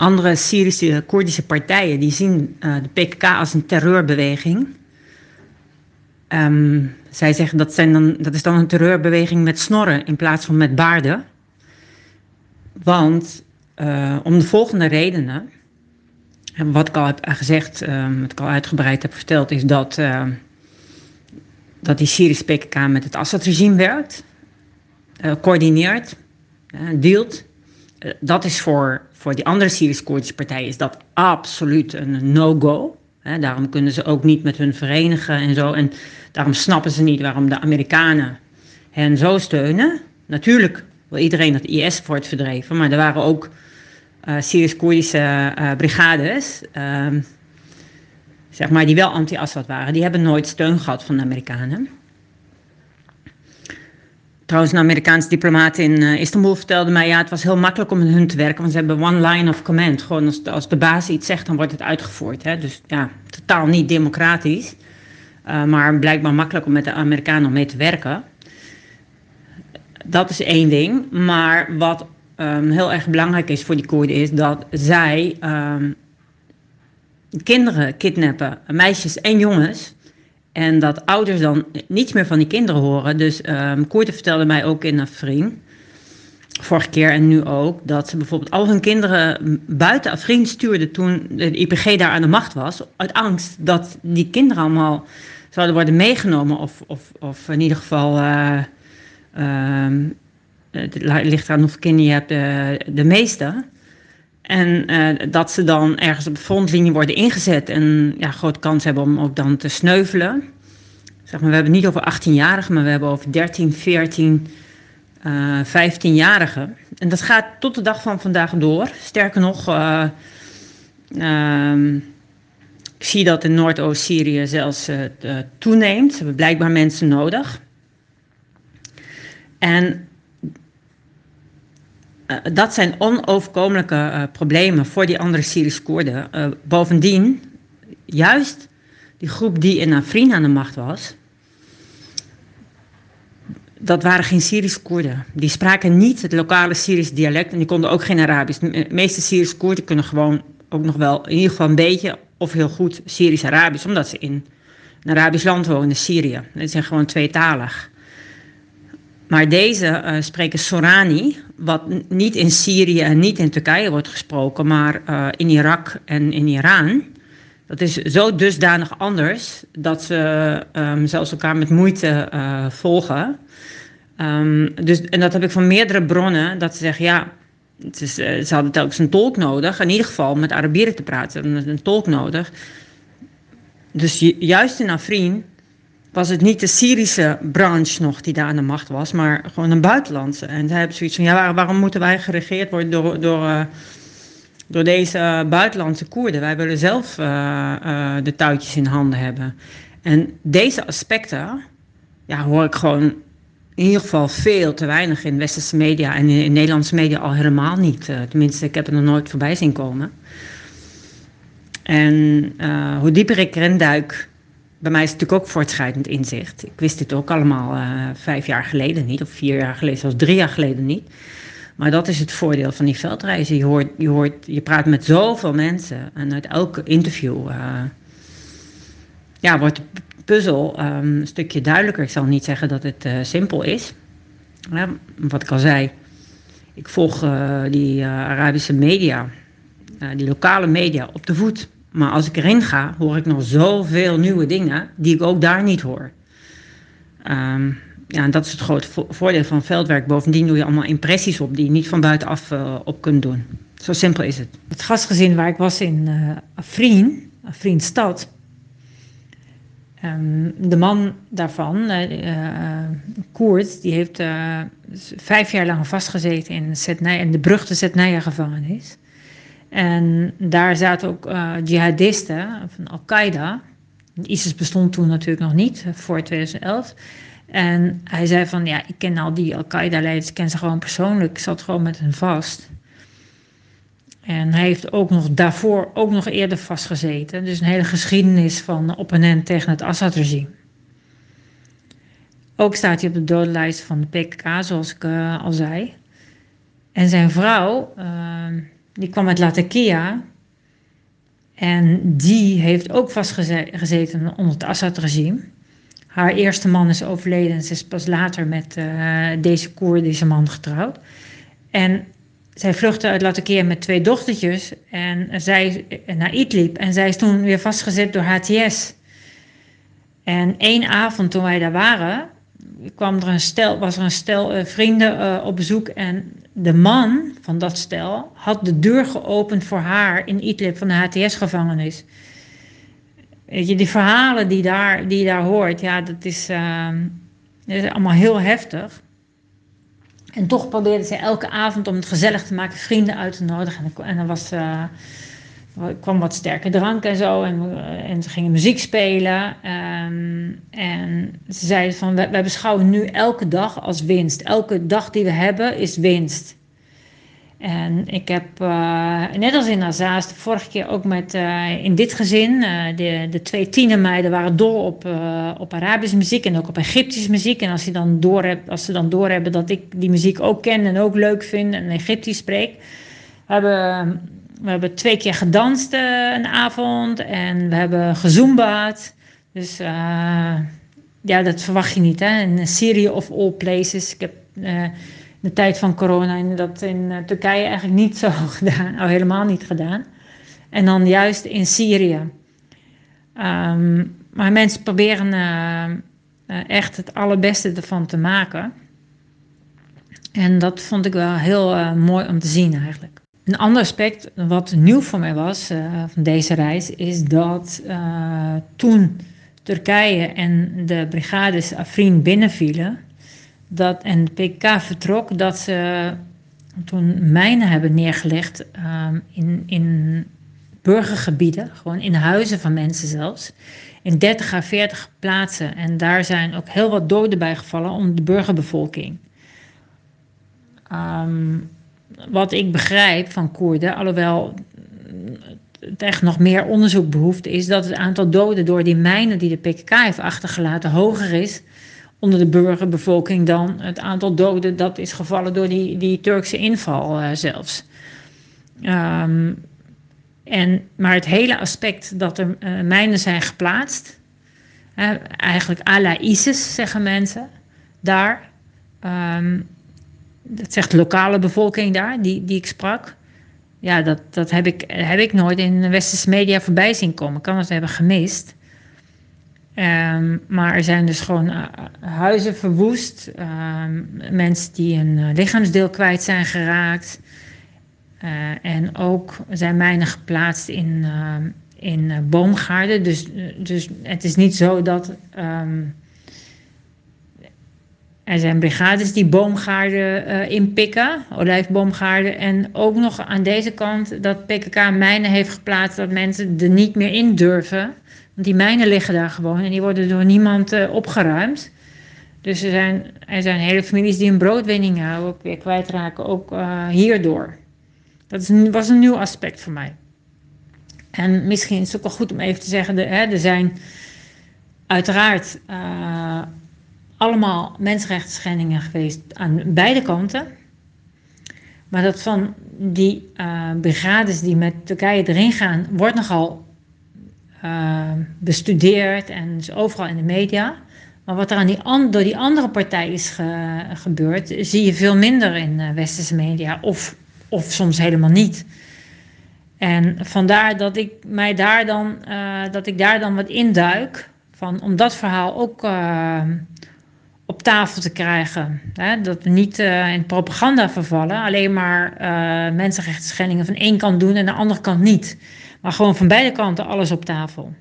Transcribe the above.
andere Syrische Koerdische partijen die zien uh, de PKK als een terreurbeweging. Um, zij zeggen dat, zijn dan, dat is dan een terreurbeweging met snorren in plaats van met baarden. Want uh, om de volgende redenen. En wat ik al heb gezegd, um, wat ik al uitgebreid heb verteld, is dat, uh, dat die Syrische PKK met het Assad-regime werkt, uh, coördineert, dealt. Dat is voor, voor die andere Syrisch-Koerdische partijen is dat absoluut een no-go. daarom kunnen ze ook niet met hun verenigen en zo. En daarom snappen ze niet waarom de Amerikanen hen zo steunen. Natuurlijk wil iedereen dat IS wordt verdreven, maar er waren ook uh, Syrisch-Koerdische uh, brigades, uh, zeg maar, die wel anti-Assad waren. Die hebben nooit steun gehad van de Amerikanen. Trouwens, een Amerikaanse diplomaat in uh, Istanbul vertelde mij, ja, het was heel makkelijk om met hun te werken, want ze hebben one line of command. Gewoon als de, als de baas iets zegt, dan wordt het uitgevoerd. Hè? Dus ja, totaal niet democratisch, uh, maar blijkbaar makkelijk om met de Amerikanen mee te werken. Dat is één ding, maar wat um, heel erg belangrijk is voor die Koerden is dat zij um, kinderen kidnappen, meisjes en jongens. En dat ouders dan niets meer van die kinderen horen. Dus um, Koerden vertelde mij ook in Afrin, vorige keer en nu ook, dat ze bijvoorbeeld al hun kinderen buiten Afrin stuurden toen de IPG daar aan de macht was. Uit angst dat die kinderen allemaal zouden worden meegenomen of, of, of in ieder geval... Uh, het ligt eraan hoeveel kinderen je hebt, de, de meeste. En uh, dat ze dan ergens op de frontlinie worden ingezet en ja, grote kans hebben om ook dan te sneuvelen. Zeg maar, we hebben het niet over 18-jarigen, maar we hebben over 13, 14, uh, 15-jarigen. En dat gaat tot de dag van vandaag door. Sterker nog, uh, ik zie dat in Noordoost-Syrië zelfs uh, toeneemt. Ze hebben blijkbaar mensen nodig. En dat zijn onoverkomelijke uh, problemen voor die andere Syrische Koerden. Uh, bovendien, juist die groep die in Afrin aan de macht was, dat waren geen Syrische Koerden. Die spraken niet het lokale Syrische dialect en die konden ook geen Arabisch. De meeste Syrische Koerden kunnen gewoon ook nog wel in ieder geval een beetje of heel goed Syrisch-Arabisch, omdat ze in een Arabisch land wonen, Syrië. Ze zijn gewoon tweetalig. Maar deze uh, spreken Sorani, wat niet in Syrië en niet in Turkije wordt gesproken, maar uh, in Irak en in Iran. Dat is zo dusdanig anders dat ze um, zelfs elkaar met moeite uh, volgen. Um, dus, en dat heb ik van meerdere bronnen, dat ze zeggen, ja, het is, ze hadden telkens een tolk nodig. In ieder geval met Arabieren te praten, een tolk nodig. Dus juist in Afrin was het niet de Syrische branche nog die daar aan de macht was, maar gewoon een buitenlandse. En zij hebben zoiets van, ja, waarom moeten wij geregeerd worden door, door, uh, door deze buitenlandse Koerden? Wij willen zelf uh, uh, de touwtjes in handen hebben. En deze aspecten, ja, hoor ik gewoon in ieder geval veel te weinig in westerse media en in, in Nederlandse media al helemaal niet. tenminste, ik heb er nog nooit voorbij zien komen. En hoe dieper ik erin duik, bij mij is het natuurlijk ook voortschrijdend inzicht. Ik wist dit ook allemaal uh, vijf jaar geleden niet, of vier jaar geleden, zelfs drie jaar geleden niet. Maar dat is het voordeel van die veldreizen. Je, hoort, je, hoort, je praat met zoveel mensen en uit elke interview uh, ja, wordt de puzzel um, een stukje duidelijker. Ik zal niet zeggen dat het uh, simpel is. Wat ik al zei, ik volg die Arabische media, die lokale media op de voet. Maar als ik erin ga, hoor ik nog zoveel nieuwe dingen die ik ook daar niet hoor. Um, ja, en dat is het grote voordeel van veldwerk. Bovendien doe je allemaal impressies op die je niet van buitenaf uh, op kunt doen. Zo simpel is het. Het gastgezin waar ik was in uh, Afrin, Afrin stad. Um, de man daarvan, uh, Koert, die heeft vijf jaar lang vastgezeten in, in de beruchte Zetnaya gevangenis. En daar zaten ook uh, jihadisten van Al-Qaeda. ISIS bestond toen natuurlijk nog niet, voor 2011. En hij zei van, ja, ik ken al die Al-Qaeda-leiders, ik ken ze gewoon persoonlijk. Ik zat gewoon met hen vast. En hij heeft ook nog daarvoor ook nog eerder vastgezeten. Dus een hele geschiedenis van opponent tegen het Assad-regime. Ook staat hij op de dodenlijst van de PKK, zoals ik uh, al zei. En zijn vrouw... Uh, die kwam uit Latakia. En die heeft ook vastgezeten onder het Assad-regime. Haar eerste man is overleden en ze is pas later met uh, deze Koerdische man getrouwd. En zij vluchtte uit Latakia met twee dochtertjes en zij naar Idlib. En zij is toen weer vastgezet door HTS. En één avond toen wij daar waren, kwam er een stel, was er een stel uh, vrienden op bezoek. En de man van dat stel had de deur geopend voor haar in Idlib van de HTS-gevangenis. Weet je, die verhalen die, daar, die je daar hoort, ja, dat is, dat is allemaal heel heftig. En toch probeerde ze elke avond om het gezellig te maken, vrienden uit te nodigen. En, dan was, uh, kwam wat sterke drank en zo. En, en ze gingen muziek spelen. Um, en ze zeiden van, wij, wij beschouwen nu elke dag als winst. Elke dag die we hebben is winst. En ik heb, uh, net als in Azaas, de vorige keer ook met, uh, in dit gezin, de, de twee tienermeiden waren dol op, op Arabische muziek en ook op Egyptische muziek. En als, je dan door hebt, als ze dan doorhebben dat ik die muziek ook ken en ook leuk vind en Egyptisch spreek, hebben we hebben twee keer gedanst een avond en we hebben gezoombaat. Dus ja, dat verwacht je niet hè, in Syrië of all places. Ik heb de tijd van corona dat in eh, Turkije eigenlijk niet zo gedaan, al helemaal niet gedaan. En dan juist in Syrië. Um, maar mensen proberen echt het allerbeste ervan te maken. En dat vond ik wel heel mooi om te zien eigenlijk. Een ander aspect wat nieuw voor mij was van deze reis is dat toen Turkije en de brigades Afrin binnenvielen, dat, en de PK vertrok dat ze toen mijnen hebben neergelegd um, in, in burgergebieden, gewoon in huizen van mensen zelfs, in 30 à 40 plaatsen. En daar zijn ook heel wat doden bij gevallen onder de burgerbevolking. Um, wat ik begrijp van Koerden, alhoewel het echt nog meer onderzoek behoeft, is dat het aantal doden door die mijnen die de PKK heeft achtergelaten hoger is onder de burgerbevolking dan het aantal doden dat is gevallen door die, die Turkse inval uh, zelfs. Um, en, maar het hele aspect dat er uh, mijnen zijn geplaatst, eigenlijk à la ISIS zeggen mensen daar. Um, dat zegt de lokale bevolking daar, die, die ik sprak. Ja, dat, dat heb, ik, heb ik nooit in de westerse media voorbij zien komen. Ik kan het hebben gemist. Um, maar er zijn dus gewoon uh, huizen verwoest, um, mensen die een uh, lichaamsdeel kwijt zijn geraakt. Uh, en ook zijn mijnen geplaatst in, in boomgaarden. Dus, dus het is niet zo dat. Er zijn brigades die boomgaarden inpikken, olijfboomgaarden. En ook nog aan deze kant dat PKK mijnen heeft geplaatst dat mensen er niet meer in durven die mijnen liggen daar gewoon en die worden door niemand uh, opgeruimd. Dus er zijn, er zijn hele families die hun broodwinning ook weer kwijtraken, ook uh, hierdoor. Dat is, was een nieuw aspect voor mij. En misschien is het ook wel goed om even te zeggen, hè, er zijn uiteraard allemaal mensenrechten geweest aan beide kanten. Maar dat van die uh, brigades die met Turkije erin gaan, wordt nogal uh, bestudeerd en is overal in de media. Maar wat er aan die door die andere partij is gebeurd, zie je veel minder in uh, westerse media. Of, of soms helemaal niet. En vandaar dat ik mij daar dan, dat ik daar dan wat induik. Van, om dat verhaal ook tafel te krijgen. Hè? Dat we niet in propaganda vervallen, alleen maar mensenrechten schendingen van één kant doen en de andere kant niet. Maar gewoon van beide kanten alles op tafel.